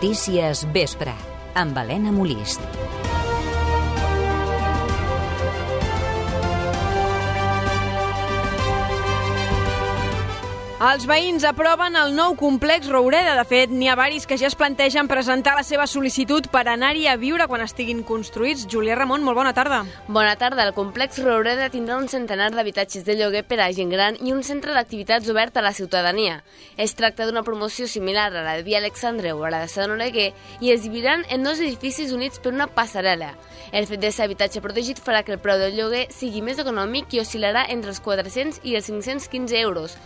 Notícies Vespre, amb Helena Molist. Els veïns aproven el nou complex Roureda. De fet, n'hi ha varis que ja es plantegen presentar la seva sol·licitud per anar-hi a viure quan estiguin construïts. Julià Ramon, molt bona tarda. Bona tarda. El complex Roureda tindrà un centenar d'habitatges de lloguer per a gent gran i un centre d'activitats obert a la ciutadania. Es tracta d'una promoció similar a la de Via Alexandre o a la de Sant Oleguer i es dividiran en dos edificis units per una passarel·la. El fet de ser habitatge protegit farà que el preu del lloguer sigui més econòmic i oscil·larà entre els 400 i els 515 euros,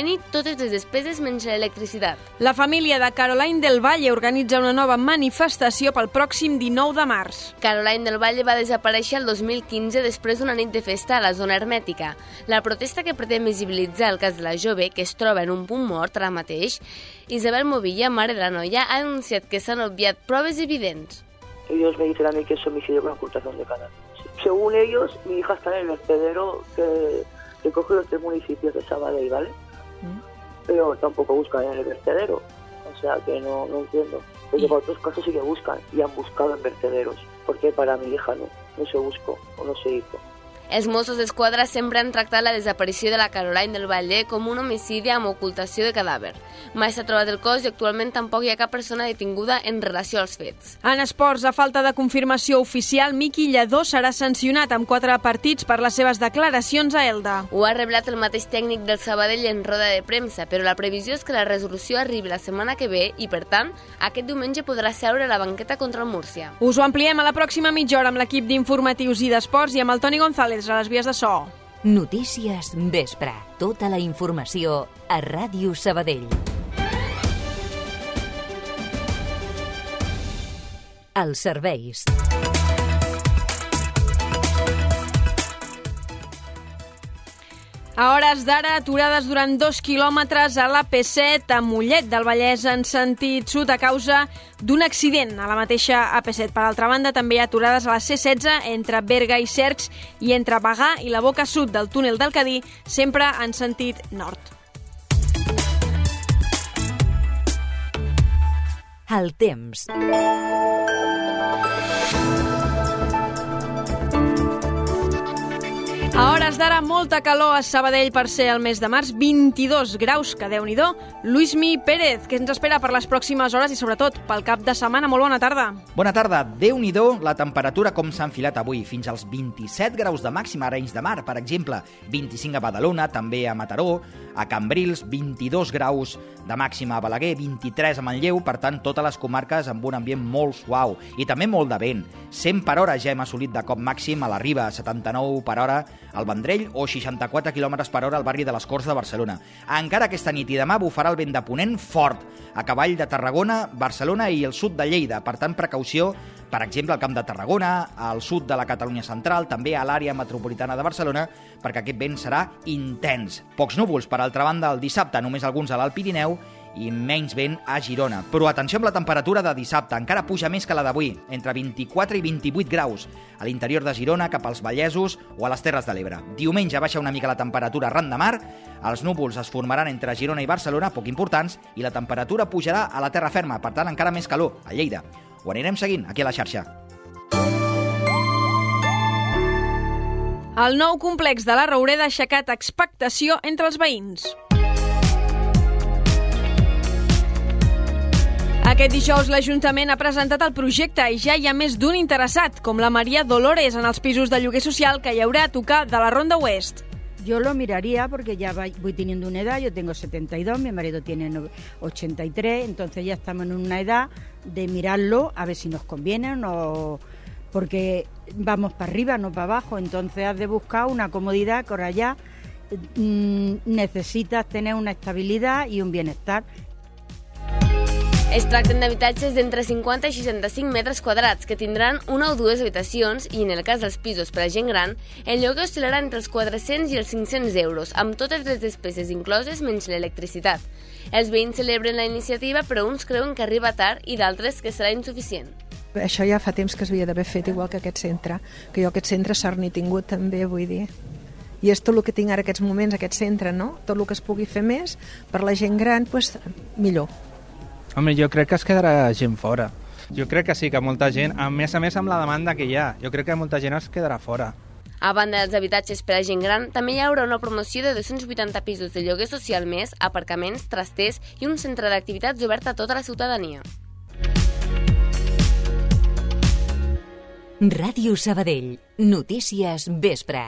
incloent-hi totes les despeses menys l'electricitat. La família de Caroline del Valle organitza una nova manifestació pel pròxim 19 de març. Caroline del Valle va desaparèixer el 2015 després d'una nit de festa a la zona hermètica. La protesta que pretén visibilitzar el cas de la jove, que es troba en un punt mort ara mateix, Isabel Movilla, mare de la noia, ha anunciat que s'han obviat proves evidents. Ellos me dicen a mí que es homicidio con ocultación de cadáver. Según ellos, mi hija está en el vertedero que, que coge los tres municipios de Sabadell, ¿vale? Pero tampoco buscan en el vertedero. O sea que no, no entiendo. Porque para otros casos sí que buscan y han buscado en vertederos. Porque para mi hija no, no se buscó o no se hizo. Els Mossos d'Esquadra sempre han tractat la desaparició de la Caroline del Valle com un homicidi amb ocultació de cadàver. Mai s'ha trobat el cos i actualment tampoc hi ha cap persona detinguda en relació als fets. En esports, a falta de confirmació oficial, Miqui Lledó serà sancionat amb quatre partits per les seves declaracions a Elda. Ho ha reblat el mateix tècnic del Sabadell en roda de premsa, però la previsió és que la resolució arribi la setmana que ve i, per tant, aquest diumenge podrà seure a la banqueta contra el Múrcia. Us ho ampliem a la pròxima mitja hora amb l'equip d'informatius i d'esports i amb el Toni González a les vies de so. Notícies Vespre. Tota la informació a Ràdio Sabadell. Els serveis. A hores d'ara, aturades durant dos quilòmetres a la P7 a Mollet del Vallès en sentit sud a causa d'un accident a la mateixa AP7. Per altra banda, també hi ha aturades a la C16 entre Berga i Cercs i entre Bagà i la boca sud del túnel del Cadí, sempre en sentit nord. El temps. D'ara, molta calor a Sabadell per ser el mes de març, 22 graus, que déu nhi Luismi Pérez, que ens espera per les pròximes hores i sobretot pel cap de setmana. Molt bona tarda. Bona tarda. déu nhi la temperatura com s'ha enfilat avui, fins als 27 graus de màxima a Arenys de Mar, per exemple, 25 a Badalona, també a Mataró, a Cambrils, 22 graus de màxima a Balaguer, 23 a Manlleu, per tant, totes les comarques amb un ambient molt suau i també molt de vent. 100 per hora ja hem assolit de cop màxim a la Riba, 79 per hora al Vendrell o 64 km per hora al barri de les Corts de Barcelona. Encara aquesta nit i demà bufarà el vent de ponent fort a cavall de Tarragona, Barcelona i el sud de Lleida. Per tant, precaució, per exemple, al Camp de Tarragona, al sud de la Catalunya central, també a l'àrea metropolitana de Barcelona, perquè aquest vent serà intens. Pocs núvols, per altra banda, el dissabte només alguns a l'Alt Pirineu i menys vent a Girona. Però atenció amb la temperatura de dissabte, encara puja més que la d'avui, entre 24 i 28 graus, a l'interior de Girona, cap als Vallesos o a les Terres de l'Ebre. Diumenge baixa una mica la temperatura arran de mar, els núvols es formaran entre Girona i Barcelona, poc importants, i la temperatura pujarà a la terra ferma, per tant encara més calor, a Lleida. Ho anirem seguint aquí a la xarxa. El nou complex de la Roureda ha aixecat expectació entre els veïns. Aquest dijous l'Ajuntament ha presentat el projecte i ja hi ha més d'un interessat, com la Maria Dolores en els pisos de lloguer social que hi haurà a tocar de la Ronda Oest. Yo lo miraría porque ya voy teniendo una edad, yo tengo 72, mi marido tiene 83, entonces ya estamos en una edad de mirarlo a ver si nos conviene o no, porque vamos para arriba, no para abajo, entonces has de buscar una comodidad que ahora ya mmm, necesitas tener una estabilidad y un bienestar Es tracten d'habitatges d'entre 50 i 65 metres quadrats que tindran una o dues habitacions i, en el cas dels pisos per a gent gran, el lloguer oscil·larà entre els 400 i els 500 euros, amb totes les despeses incloses menys l'electricitat. Els veïns celebren la iniciativa, però uns creuen que arriba tard i d'altres que serà insuficient. Això ja fa temps que s'havia d'haver fet igual que aquest centre, que jo aquest centre sort n'he tingut també, vull dir i és tot el que tinc ara aquests moments, aquest centre, no? Tot el que es pugui fer més per la gent gran, doncs millor Home, jo crec que es quedarà gent fora. Jo crec que sí, que molta gent, a més a més amb la demanda que hi ha, jo crec que molta gent es quedarà fora. A banda dels habitatges per a gent gran, també hi haurà una promoció de 280 pisos de lloguer social més, aparcaments, trasters i un centre d'activitats obert a tota la ciutadania. Ràdio Sabadell. Notícies Vespre.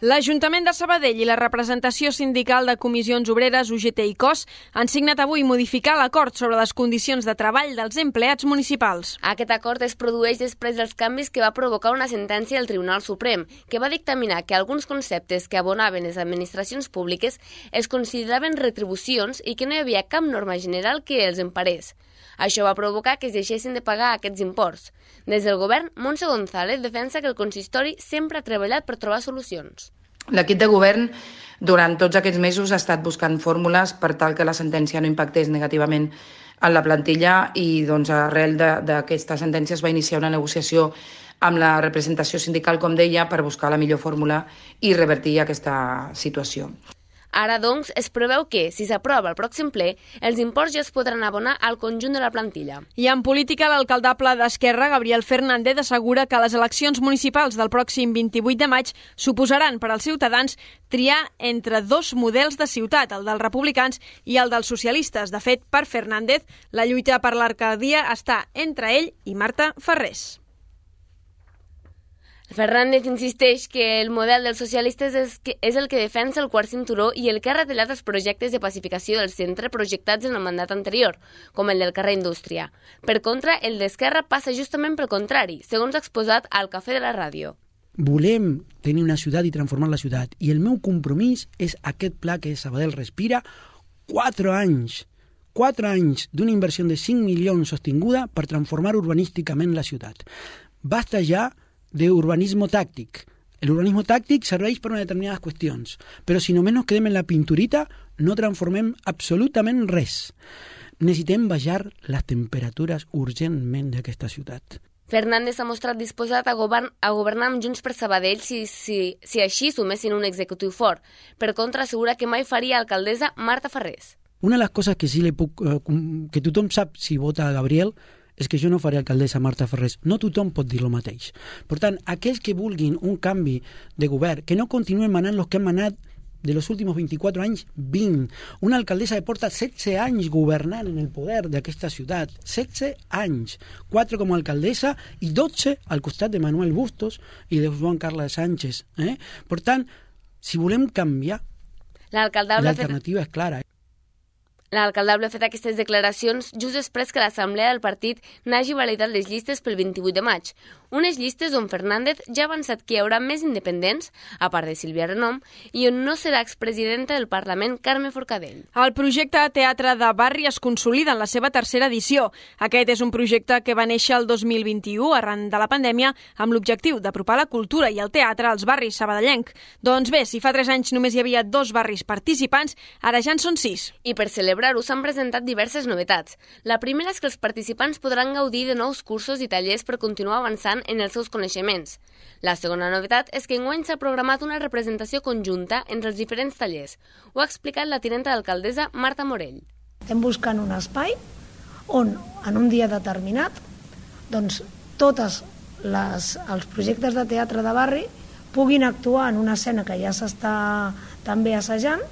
L'Ajuntament de Sabadell i la representació sindical de comissions obreres UGT i COS han signat avui modificar l'acord sobre les condicions de treball dels empleats municipals. Aquest acord es produeix després dels canvis que va provocar una sentència del Tribunal Suprem, que va dictaminar que alguns conceptes que abonaven les administracions públiques es consideraven retribucions i que no hi havia cap norma general que els emparés. Això va provocar que es deixessin de pagar aquests imports. Des del govern, Montse González defensa que el consistori sempre ha treballat per trobar solucions. L'equip de govern durant tots aquests mesos ha estat buscant fórmules per tal que la sentència no impactés negativament en la plantilla i doncs, arrel d'aquesta sentència es va iniciar una negociació amb la representació sindical, com deia, per buscar la millor fórmula i revertir aquesta situació. Ara, doncs, es preveu que, si s'aprova el pròxim ple, els imports ja es podran abonar al conjunt de la plantilla. I en política, l'alcaldable d'Esquerra, Gabriel Fernández, assegura que les eleccions municipals del pròxim 28 de maig suposaran per als ciutadans triar entre dos models de ciutat, el dels republicans i el dels socialistes. De fet, per Fernández, la lluita per l'arcadia està entre ell i Marta Ferrés. Fernández insisteix que el model dels socialistes és, que, és el que defensa el quart cinturó i el que ha retallat els projectes de pacificació del centre projectats en el mandat anterior, com el del carrer Indústria. Per contra, el d'Esquerra passa justament pel contrari, segons exposat al Cafè de la Ràdio. Volem tenir una ciutat i transformar la ciutat. I el meu compromís és aquest pla que Sabadell respira, quatre anys quatre anys d'una inversió de 5 milions sostinguda per transformar urbanísticament la ciutat. Basta ja de urbanismo táctic. El urbanismo tàctic serveix per a determinades qüestions, però si només nos quedem en la pinturita, no transformem absolutament res. Necessitem baixar les temperatures urgentment d'aquesta ciutat. Fernández s'ha mostrat disposat a, govern, a governar amb Junts per Sabadell si, si, si així sumessin un executiu fort. Per contra, assegura que mai faria alcaldessa Marta Ferrés. Una de les coses que sí le puc, eh, que tothom sap si vota a Gabriel és que jo no faré alcaldessa Marta Ferrés. No tothom pot dir el mateix. Per tant, aquells que vulguin un canvi de govern, que no continuen manant els que han manat de los últimos 24 anys, 20. Una alcaldessa que porta 16 anys governant en el poder d'aquesta ciutat. 16 anys. 4 com a alcaldessa i 12 al costat de Manuel Bustos i de Joan Carles Sánchez. Eh? Per tant, si volem canviar, l'alternativa és clara. L'alcaldable ha fet aquestes declaracions just després que l'Assemblea del partit n'hagi validat les llistes pel 28 de maig, unes llistes on Fernández ja ha avançat que hi haurà més independents, a part de Sílvia Renom, i on no serà expresidenta del Parlament Carme Forcadell. El projecte Teatre de Barri es consolida en la seva tercera edició. Aquest és un projecte que va néixer el 2021 arran de la pandèmia amb l'objectiu d'apropar la cultura i el teatre als barris sabadellenc. Doncs bé, si fa tres anys només hi havia dos barris participants, ara ja en són sis. I per celebrar celebrar-ho s'han presentat diverses novetats. La primera és que els participants podran gaudir de nous cursos i tallers per continuar avançant en els seus coneixements. La segona novetat és que enguany s'ha programat una representació conjunta entre els diferents tallers. Ho ha explicat la tinenta d'alcaldessa Marta Morell. Estem buscant un espai on, en un dia determinat, doncs, tots els projectes de teatre de barri puguin actuar en una escena que ja s'està també assajant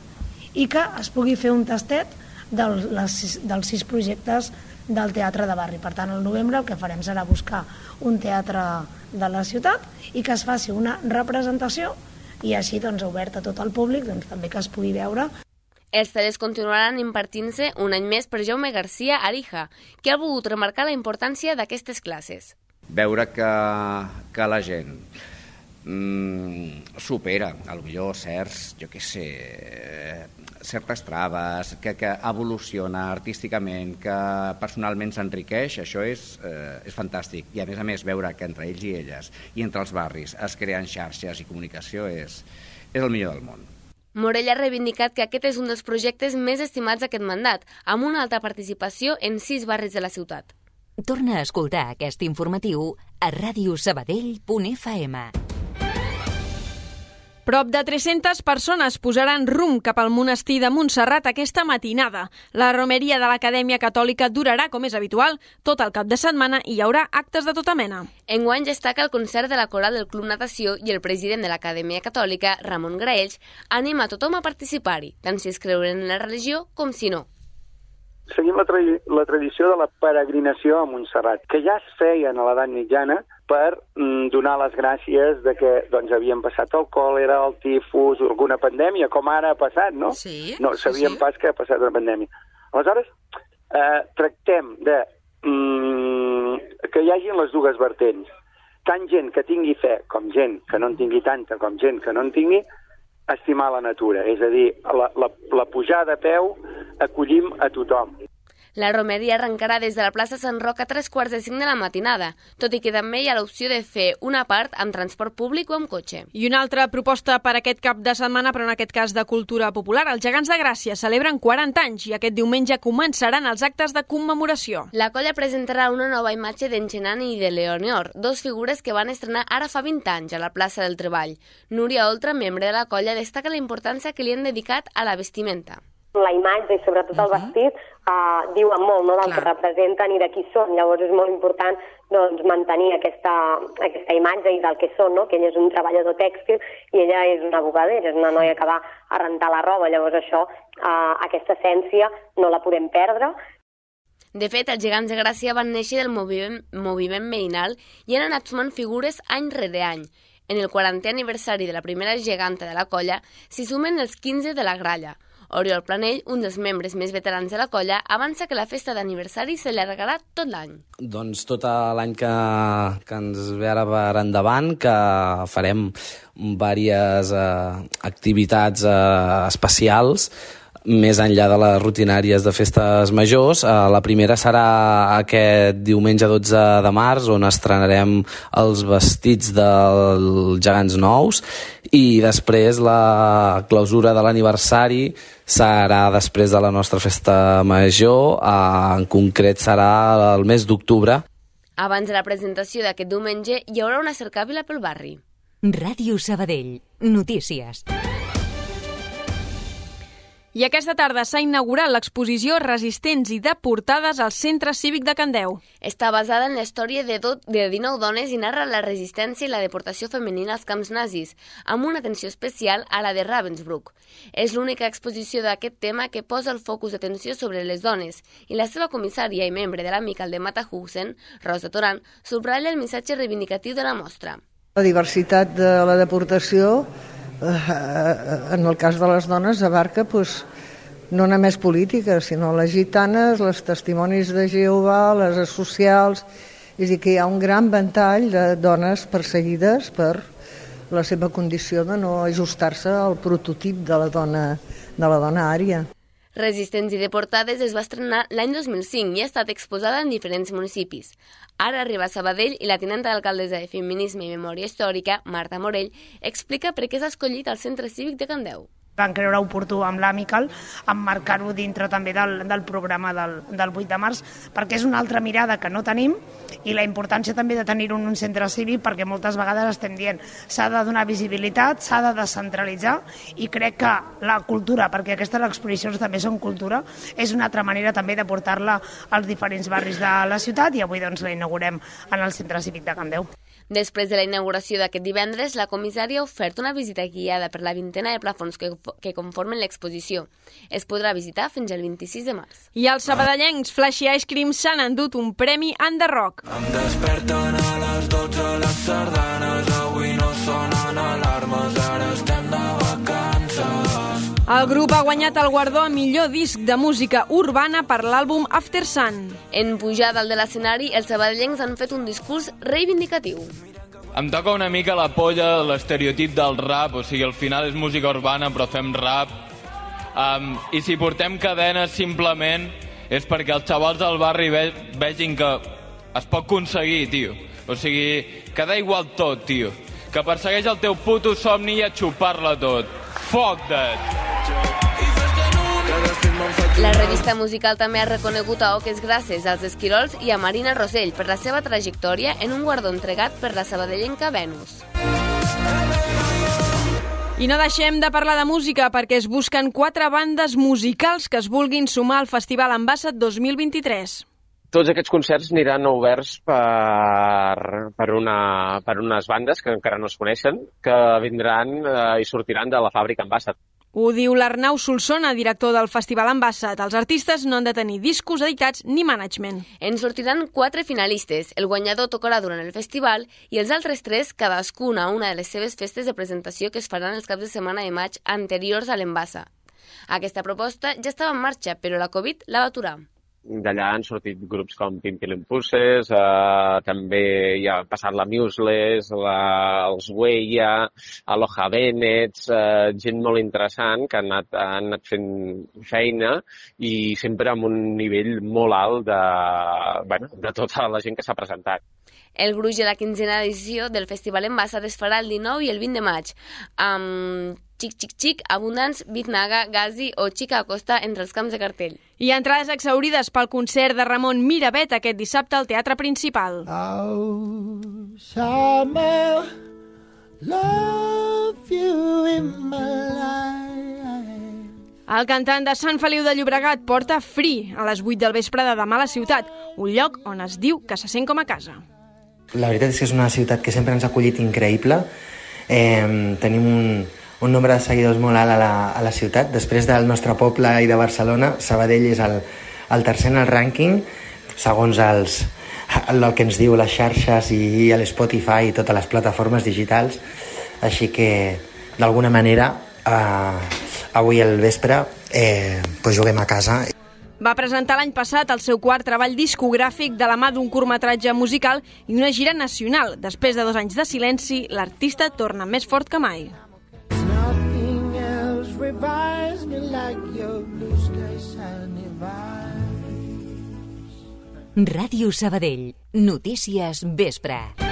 i que es pugui fer un tastet del, les, dels sis projectes del teatre de barri. Per tant, al novembre el que farem serà buscar un teatre de la ciutat i que es faci una representació i així doncs, obert a tot el públic doncs, també que es pugui veure els tallers continuaran impartint-se un any més per Jaume Garcia Arija, que ha volgut remarcar la importància d'aquestes classes. Veure que, que la gent mm, supera, millor certs, jo què sé, certes traves, que, que evoluciona artísticament, que personalment s'enriqueix, això és, eh, és fantàstic. I a més a més veure que entre ells i elles i entre els barris es creen xarxes i comunicació és, és el millor del món. Morell ha reivindicat que aquest és un dels projectes més estimats d'aquest mandat, amb una alta participació en sis barris de la ciutat. Torna a escoltar aquest informatiu a radiosabadell.fm. Prop de 300 persones posaran rumb cap al monestir de Montserrat aquesta matinada. La romeria de l'Acadèmia Catòlica durarà, com és habitual, tot el cap de setmana i hi haurà actes de tota mena. Enguany destaca el concert de la coral del Club Natació i el president de l'Acadèmia Catòlica, Ramon Graells, anima a tothom a participar-hi, tant si es creuen en la religió com si no seguim la, tra la tradició de la peregrinació a Montserrat, que ja es feia a l'edat mitjana per mm, donar les gràcies de que doncs, havien passat el còlera, el tifus, alguna pandèmia, com ara ha passat, no? Sí. No sabíem sí, sí. pas que ha passat una pandèmia. Aleshores, eh, tractem de mm, que hi hagin les dues vertents. Tant gent que tingui fe com gent que no en tingui tanta com gent que no en tingui, estimar la natura. És a dir, la, la, la pujada a peu acollim a tothom. La romeria arrencarà des de la plaça Sant Roc a tres quarts de cinc de la matinada, tot i que també hi ha l'opció de fer una part amb transport públic o amb cotxe. I una altra proposta per aquest cap de setmana, però en aquest cas de cultura popular. Els gegants de Gràcia celebren 40 anys i aquest diumenge començaran els actes de commemoració. La colla presentarà una nova imatge d'en Genan i de Leonor, dos figures que van estrenar ara fa 20 anys a la plaça del Treball. Núria Oltra, membre de la colla, destaca la importància que li han dedicat a la vestimenta la imatge i sobretot el vestit uh, diuen molt no, del Clar. que representen i de qui són. Llavors és molt important doncs, mantenir aquesta, aquesta imatge i del que són, no? que ell és un treballador tèxtil i ella és una bugadera, és una noia que va a rentar la roba. Llavors això, uh, aquesta essència no la podem perdre de fet, els gegants de Gràcia van néixer del moviment, moviment veïnal i han anat sumant figures any rere any. En el 40è aniversari de la primera geganta de la colla s'hi sumen els 15 de la gralla, Oriol Planell, un dels membres més veterans de la colla, avança que la festa d'aniversari s'allargarà tot l'any. Doncs tot l'any que, que ens ve ara per endavant, que farem diverses eh, activitats eh, especials més enllà de les rutinàries de festes majors. Eh, la primera serà aquest diumenge 12 de març, on estrenarem els vestits dels gegants nous, i després la clausura de l'aniversari serà després de la nostra festa major, eh, en concret serà el mes d'octubre. Abans de la presentació d'aquest diumenge hi haurà una cercàvila pel barri. Ràdio Sabadell. Notícies. I aquesta tarda s'ha inaugurat l'exposició Resistents i deportades al Centre Cívic de Candeu. Està basada en la història de, do, de 19 dones i narra la resistència i la deportació femenina als camps nazis, amb una atenció especial a la de Ravensbrück. És l'única exposició d'aquest tema que posa el focus d'atenció sobre les dones i la seva comissària i membre de l'amic de Matahusen, Rosa Toran, subratlla el missatge reivindicatiu de la mostra. La diversitat de la deportació en el cas de les dones abarca pues, no només política, sinó les gitanes, les testimonis de Jehovà, les socials, és a dir, que hi ha un gran ventall de dones perseguides per la seva condició de no ajustar-se al prototip de la dona, de la dona ària. Resistents i deportades es va estrenar l'any 2005 i ha estat exposada en diferents municipis. Ara arriba a Sabadell i la tinenta d'alcaldessa de Feminisme i Memòria Històrica, Marta Morell, explica per què s'ha escollit el Centre Cívic de Candeu van creure oportú amb l'Amical emmarcar-ho dintre també del, del programa del, del 8 de març, perquè és una altra mirada que no tenim i la importància també de tenir un, un centre cívic perquè moltes vegades estem dient s'ha de donar visibilitat, s'ha de descentralitzar i crec que la cultura, perquè aquestes exposicions també són cultura, és una altra manera també de portar-la als diferents barris de la ciutat i avui doncs la inaugurem en el centre cívic de Candeu. Després de la inauguració d'aquest divendres, la comissària ha ofert una visita guiada per la vintena de plafons que, que conformen l'exposició. Es podrà visitar fins al 26 de març. I els sabadellencs Flashy Ice Cream s'han endut un premi en The Rock. Em desperten a les 12 les sardanes, avui no sonen alarmes, ara. El grup ha guanyat el guardó a millor disc de música urbana per l'àlbum After Sun. En pujar dalt de l'escenari, els sabadellencs han fet un discurs reivindicatiu. Em toca una mica la polla l'estereotip del rap, o sigui, al final és música urbana però fem rap. Um, I si portem cadenes simplement és perquè els xavals del barri ve vegin que es pot aconseguir, tio. O sigui, que da igual tot, tio. Que persegueix el teu puto somni i a xupar-la tot. Fuck that! La revista musical també ha reconegut a Oques Grasses, als Esquirols i a Marina Rosell per la seva trajectòria en un guardó entregat per la sabadellenca Venus. I no deixem de parlar de música perquè es busquen quatre bandes musicals que es vulguin sumar al Festival Ambassat 2023. Tots aquests concerts aniran oberts per, per, una, per unes bandes que encara no es coneixen, que vindran eh, i sortiran de la fàbrica Ambassat. Ho diu l'Arnau Solsona, director del Festival Ambassat. Els artistes no han de tenir discos editats ni management. En sortiran quatre finalistes. El guanyador tocarà durant el festival i els altres tres cadascuna a una de les seves festes de presentació que es faran els caps de setmana de maig anteriors a l'Embassa. Aquesta proposta ja estava en marxa, però la Covid la va aturar d'allà han sortit grups com Pimpilin Pusses, eh, també hi ha passat la Museless, la, els Weia, Aloha Benets, eh, gent molt interessant que han anat, han anat fent feina i sempre amb un nivell molt alt de, bueno, de tota la gent que s'ha presentat. El gruix de la quinzena edició del Festival Embassa es farà el 19 i el 20 de maig, amb Xic Xic Xic, Abundance, Bitnaga, Gazi o Xica Acosta entre els camps de cartell. I entrades exaurides pel concert de Ramon Miravet aquest dissabte al Teatre Principal. Oh, summer, love you in my life. El cantant de Sant Feliu de Llobregat porta Free a les 8 del vespre de demà a la ciutat, un lloc on es diu que se sent com a casa. La veritat és que és una ciutat que sempre ens ha acollit increïble. Eh, tenim un, un nombre de seguidors molt alt a la, a la ciutat. Després del nostre poble i de Barcelona, Sabadell és el, el tercer en el rànquing, segons els, el, el que ens diu les xarxes i, i l'Spotify i totes les plataformes digitals. Així que, d'alguna manera, eh, avui al vespre eh, pues juguem a casa. Va presentar l'any passat el seu quart treball discogràfic de la mà d'un curtmetratge musical i una gira nacional. Després de dos anys de silenci, l'artista torna més fort que mai. Ràdio Sabadell. Notícies vespre.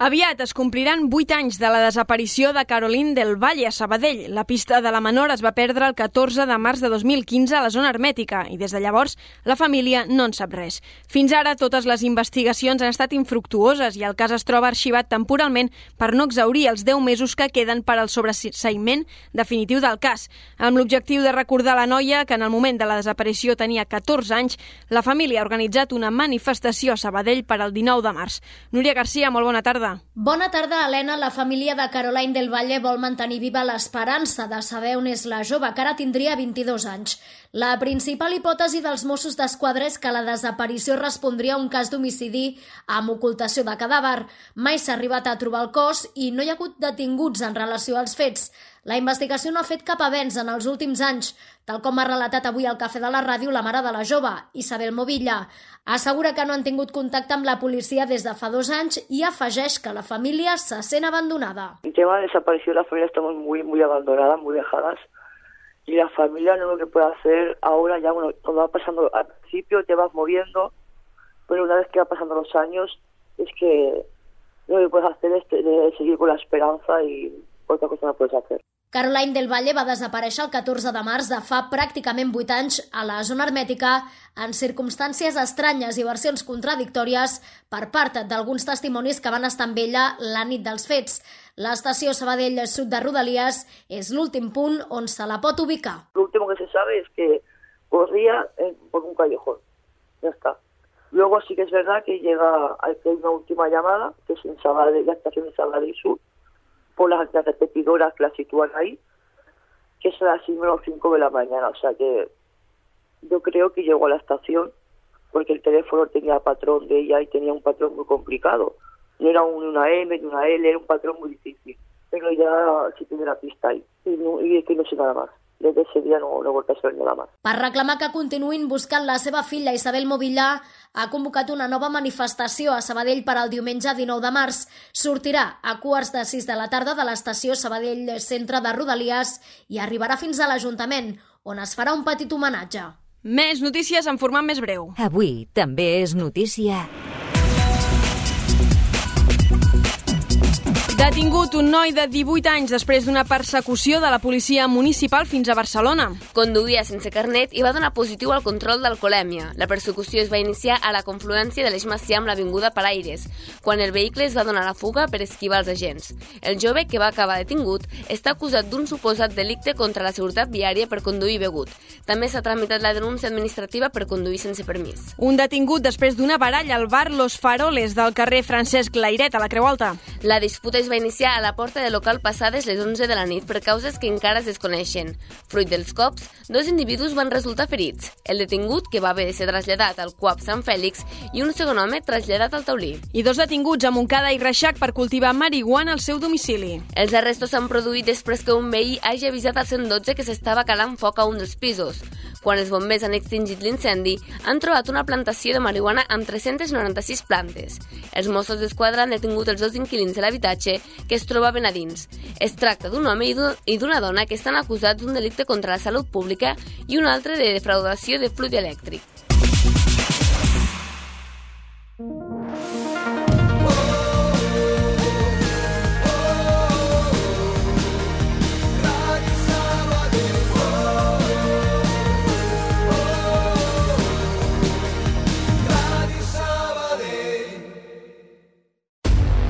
Aviat es compliran 8 anys de la desaparició de Caroline del Valle a Sabadell. La pista de la menor es va perdre el 14 de març de 2015 a la zona hermètica i des de llavors la família no en sap res. Fins ara totes les investigacions han estat infructuoses i el cas es troba arxivat temporalment per no exaurir els 10 mesos que queden per al sobreseïment definitiu del cas. Amb l'objectiu de recordar la noia que en el moment de la desaparició tenia 14 anys, la família ha organitzat una manifestació a Sabadell per al 19 de març. Núria Garcia, molt bona tarda tarda. Bona tarda, Helena. La família de Caroline del Valle vol mantenir viva l'esperança de saber on és la jove, que ara tindria 22 anys. La principal hipòtesi dels Mossos d'Esquadra és que la desaparició respondria a un cas d'homicidi amb ocultació de cadàver. Mai s'ha arribat a trobar el cos i no hi ha hagut detinguts en relació als fets. La investigació no ha fet cap avenç en els últims anys, tal com ha relatat avui al Cafè de la Ràdio la mare de la jove, Isabel Movilla. Assegura que no han tingut contacte amb la policia des de fa dos anys i afegeix que la família se sent abandonada. El tema de desaparició, la família estamos muy, muy abandonada, muy dejadas. Y la familia no lo que puede hacer ahora, ya bueno, cuando va pasando, al principio te vas moviendo, pero una vez que va pasando los años, es que lo que puedes hacer es seguir con la esperanza y otra cosa no puedes hacer. Caroline del Valle va desaparèixer el 14 de març de fa pràcticament 8 anys a la zona hermètica en circumstàncies estranyes i versions contradictòries per part d'alguns testimonis que van estar amb ella la nit dels fets. L'estació Sabadell Sud de Rodalies és l'últim punt on se la pot ubicar. L'últim que se sabe es que corría por un callejón. Ya está. Luego sí que es verdad que llega, hay una última llamada, que es en Sabadell, la estación de Sabadell Sur, por las, las repetidoras que la sitúan ahí, que a las 5 de la mañana. O sea que yo creo que llegó a la estación porque el teléfono tenía patrón de ella y tenía un patrón muy complicado. No era una M ni una L, era un patrón muy difícil. Pero ya sí tiene la pista ahí. Y, no, y es que no sé nada más. Des d'aquest dia no, no vuelto a nada más. Per reclamar que continuïn buscant la seva filla Isabel Movillà, ha convocat una nova manifestació a Sabadell per al diumenge 19 de març. Sortirà a quarts de 6 de la tarda de l'estació Sabadell Centre de Rodalies i arribarà fins a l'Ajuntament, on es farà un petit homenatge. Més notícies en format més breu. Avui també és notícia Detingut un noi de 18 anys després d'una persecució de la policia municipal fins a Barcelona. Conduïa sense carnet i va donar positiu al control d'alcoholèmia. La persecució es va iniciar a la confluència de l'Eix Macià amb l'Avinguda Palaires, quan el vehicle es va donar la fuga per esquivar els agents. El jove, que va acabar detingut, està acusat d'un suposat delicte contra la seguretat viària per conduir begut. També s'ha tramitat la denúncia administrativa per conduir sense permís. Un detingut després d'una baralla al bar Los Faroles del carrer Francesc Lairet a la Creu Alta. La disputa es va iniciar a la porta del local passades les 11 de la nit per causes que encara es desconeixen. Fruit dels cops, dos individus van resultar ferits. El detingut, que va haver de ser traslladat al CUAP Sant Fèlix, i un segon home traslladat al Taulí. I dos detinguts a Montcada i Reixac per cultivar marihuana al seu domicili. Els arrestos s'han produït després que un veí hagi avisat al 112 que s'estava calant foc a un dels pisos. Quan els bombers han extingit l'incendi, han trobat una plantació de marihuana amb 396 plantes. Els Mossos d'Esquadra han detingut els dos inquilins de l'habitatge que es trobaven a dins. Es tracta d'un home i d'una dona que estan acusats d'un delicte contra la salut pública i un altre de defraudació de fluid elèctric.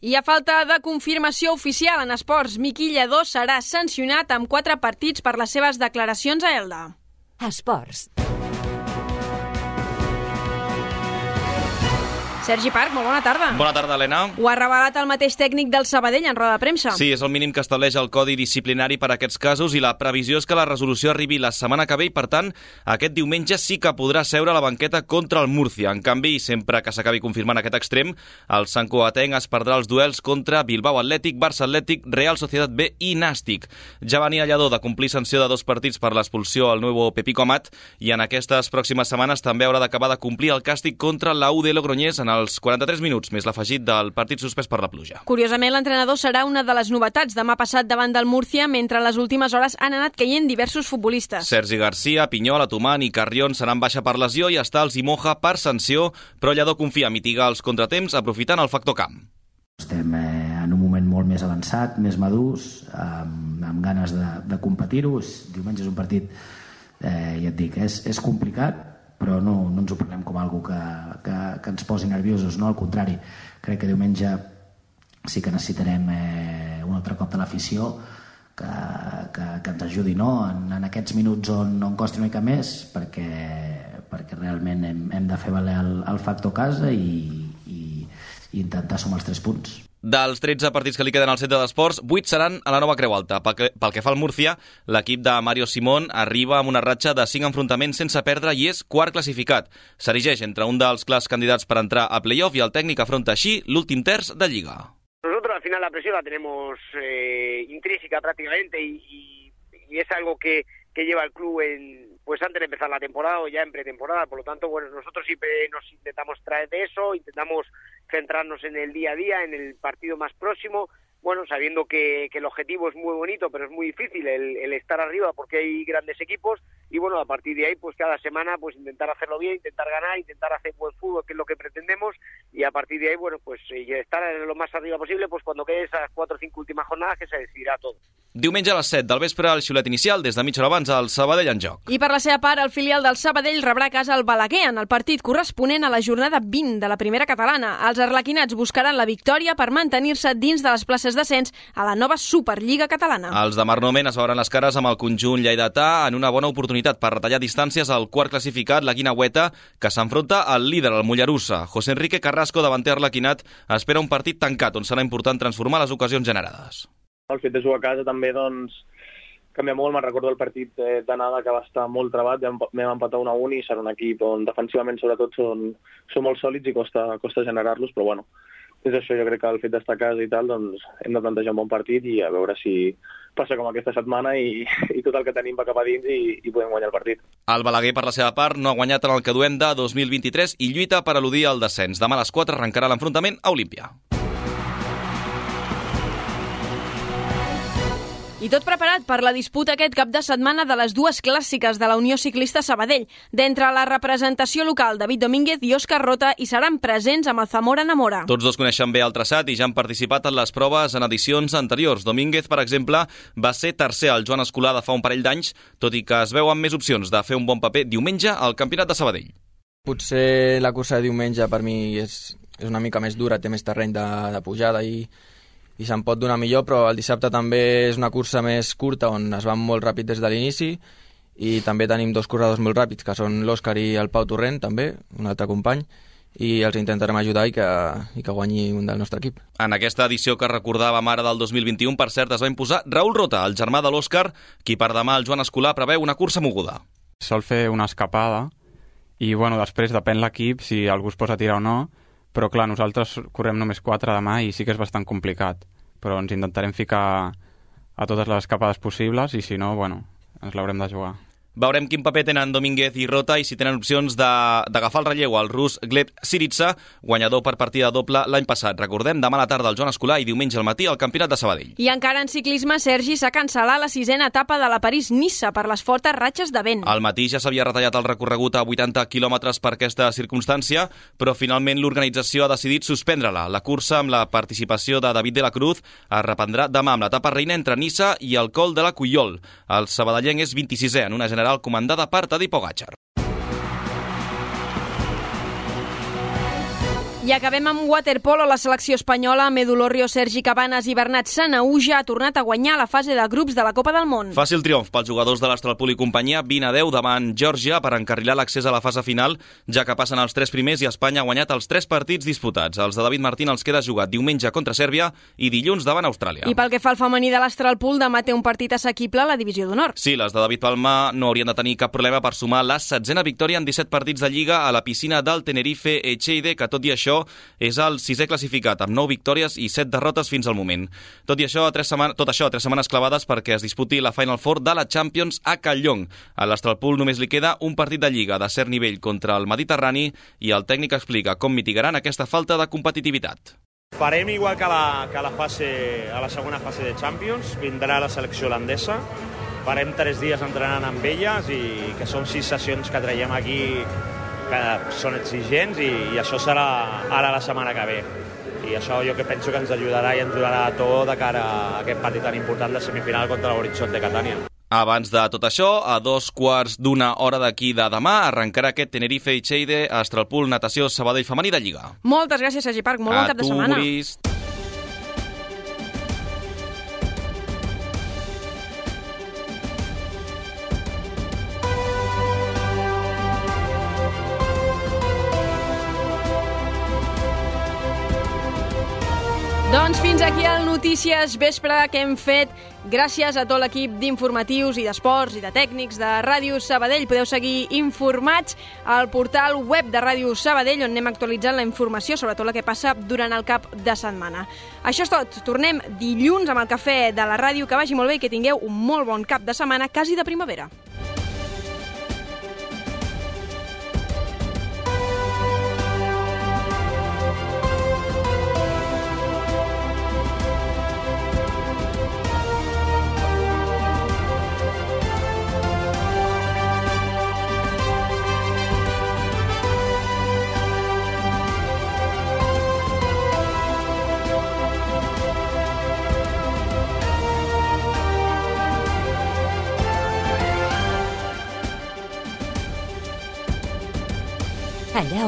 I a falta de confirmació oficial en esports, Miqui Lledó serà sancionat amb quatre partits per les seves declaracions a Elda. Esports. Sergi Parc, molt bona tarda. Bona tarda, Helena. Ho ha revelat el mateix tècnic del Sabadell en roda de premsa. Sí, és el mínim que estableix el Codi Disciplinari per a aquests casos i la previsió és que la resolució arribi la setmana que ve i, per tant, aquest diumenge sí que podrà seure a la banqueta contra el Murcia. En canvi, sempre que s'acabi confirmant aquest extrem, el Sant Coatenc es perdrà els duels contra Bilbao Atlètic, Barça Atlètic, Real Societat B i Nàstic. Ja venia llador de complir sanció de dos partits per l'expulsió al nou Pepico Amat i en aquestes pròximes setmanes també haurà d'acabar de complir el càstig contra la UD Logroñés en els 43 minuts, més l'afegit del partit suspès per la pluja. Curiosament, l'entrenador serà una de les novetats demà passat davant del Múrcia, mentre les últimes hores han anat caient diversos futbolistes. Sergi Garcia, Pinyol, Atumán i Carrion seran baixa per lesió i està el Zimoja per sanció, però Lledó confia a mitigar els contratemps aprofitant el factor camp. Estem eh, en un moment molt més avançat, més madurs, amb, amb ganes de, de competir-ho. Diumenge és un partit, eh, ja et dic, és, és complicat, però no, no ens ho prenem com algo que, que, que ens posi nerviosos, no? al contrari, crec que diumenge sí que necessitarem eh, un altre cop de l'afició que, que, que ens ajudi no? en, en aquests minuts on, on costi una mica més perquè, perquè realment hem, hem de fer valer el, el factor casa i, i, i intentar sumar els tres punts. Dels 13 partits que li queden al centre d'esports, 8 seran a la nova Creu Alta. Pel que, pel que fa al Múrcia, l'equip de Mario Simón arriba amb una ratxa de 5 enfrontaments sense perdre i és quart classificat. S'erigeix entre un dels clars candidats per entrar a playoff i el tècnic afronta així l'últim terç de Lliga. Nosotros al final la presión la tenemos eh, intrínseca prácticamente y, y, y es algo que, que lleva el club en, pues antes de empezar la temporada o ya en pretemporada. Por lo tanto, bueno, nosotros siempre nos intentamos traer de eso, intentamos centrarnos en el día a día, en el partido más próximo, bueno, sabiendo que, que el objetivo es muy bonito, pero es muy difícil el, el, estar arriba porque hay grandes equipos y bueno, a partir de ahí, pues cada semana, pues intentar hacerlo bien, intentar ganar, intentar hacer buen fútbol, que es lo que pretendemos, y a partir de ahí, bueno, pues eh, estar en lo más arriba posible, pues cuando quede esas cuatro o cinco últimas jornadas que se decidirá todo. Diumenge a les 7 del vespre, el xiulet inicial, des de mitja hora abans, el Sabadell en joc. I per la seva part, el filial del Sabadell rebrà a casa el Balaguer en el partit corresponent a la jornada 20 de la primera catalana. Els arlequinats buscaran la victòria per mantenir-se dins de les places d'ascens a la nova Superliga catalana. Els de Marnomen es veuran les cares amb el conjunt lleidatà en una bona oportunitat per retallar distàncies al quart classificat, la Guinaueta, que s'enfronta al líder, el Mollerussa. José Enrique Carrasco, davanter arlequinat, espera un partit tancat on serà important transformar les ocasions generades. El fet de jugar a casa també doncs, canvia molt. Me'n recordo el partit eh, d'anada que va estar molt trebat, vam empatar 1 a 1 i serà un equip on defensivament sobretot són, són molt sòlids i costa, costa generar-los, però bueno, és això, jo crec que el fet d'estar a casa i tal, doncs hem de plantejar un bon partit i a veure si passa com aquesta setmana i, i tot el que tenim va cap a dins i, i podem guanyar el partit. El Balaguer, per la seva part, no ha guanyat en el que duem de 2023 i lluita per eludir el descens. Demà a les 4 arrencarà l'enfrontament a Olímpia. I tot preparat per la disputa aquest cap de setmana de les dues clàssiques de la Unió Ciclista Sabadell. D'entre la representació local, David Domínguez i Òscar Rota hi seran presents amb el Zamora Namora. Tots dos coneixen bé el traçat i ja han participat en les proves en edicions anteriors. Domínguez, per exemple, va ser tercer al Joan Escolar de fa un parell d'anys, tot i que es veuen més opcions de fer un bon paper diumenge al Campionat de Sabadell. Potser la cursa de diumenge per mi és, és una mica més dura, té més terreny de, de pujada i i se'n pot donar millor, però el dissabte també és una cursa més curta on es va molt ràpid des de l'inici i també tenim dos corredors molt ràpids, que són l'Òscar i el Pau Torrent, també, un altre company, i els intentarem ajudar i que, i que guanyi un del nostre equip. En aquesta edició que recordàvem ara del 2021, per cert, es va imposar Raül Rota, el germà de l'Òscar, qui per demà el Joan Escolar preveu una cursa moguda. Sol fer una escapada i, bueno, després depèn l'equip si algú es posa a tirar o no, però clar, nosaltres correm només 4 demà i sí que és bastant complicat, però ens intentarem ficar a totes les escapades possibles i si no, bueno, ens l'haurem de jugar. Veurem quin paper tenen Domínguez i Rota i si tenen opcions d'agafar el relleu al rus Gleb Siritsa, guanyador per partida doble l'any passat. Recordem, demà a la tarda el Joan Escolar i diumenge al matí al Campionat de Sabadell. I encara en ciclisme, Sergi s'ha cancel·lat la sisena etapa de la París-Nissa per les fortes ratxes de vent. Al matí ja s'havia retallat el recorregut a 80 quilòmetres per aquesta circumstància, però finalment l'organització ha decidit suspendre-la. La cursa amb la participació de David de la Cruz es reprendrà demà amb l'etapa reina entre Nissa i el col de la Cuyol. El sabadellenc és 26è en una general comandada per Tadej Pogacar. I acabem amb waterpolo. La selecció espanyola, Medulorrio, Sergi Cabanes i Bernat Sanauja ha tornat a guanyar la fase de grups de la Copa del Món. Fàcil triomf pels jugadors de l'Astralpool i companyia, 20 a 10 davant Geòrgia per encarrilar l'accés a la fase final, ja que passen els tres primers i Espanya ha guanyat els tres partits disputats. Els de David Martín els queda jugat diumenge contra Sèrbia i dilluns davant Austràlia. I pel que fa al femení de l'Astralpool, demà té un partit assequible a la divisió d'honor. Sí, les de David Palma no haurien de tenir cap problema per sumar la setzena victòria en 17 partits de Lliga a la piscina del Tenerife Echeide, que tot i això és el sisè classificat, amb 9 victòries i 7 derrotes fins al moment. Tot i això, a tres setmanes, tot això a tres setmanes clavades perquè es disputi la Final Four de la Champions a Callong. A l'Astralpool només li queda un partit de Lliga de cert nivell contra el Mediterrani i el tècnic explica com mitigaran aquesta falta de competitivitat. Farem igual que la, que la fase, a la segona fase de Champions, vindrà la selecció holandesa, farem tres dies entrenant amb elles i que són sis sessions que traiem aquí que són exigents i, i això serà ara la setmana que ve. I això jo que penso que ens ajudarà i ens a tot de cara a aquest partit tan important de semifinal contra l'Horizon de Catània. Abans de tot això, a dos quarts d'una hora d'aquí de demà, arrencarà aquest Tenerife i Cheide, Astralpool, Natació, Sabadell Femení de Lliga. Moltes gràcies, Sergi Parc. Molt bon a cap de setmana. Doncs fins aquí el Notícies Vespre que hem fet. Gràcies a tot l'equip d'informatius i d'esports i de tècnics de Ràdio Sabadell. Podeu seguir informats al portal web de Ràdio Sabadell on anem actualitzant la informació sobre tot el que passa durant el cap de setmana. Això és tot. Tornem dilluns amb el cafè de la ràdio. Que vagi molt bé i que tingueu un molt bon cap de setmana, quasi de primavera.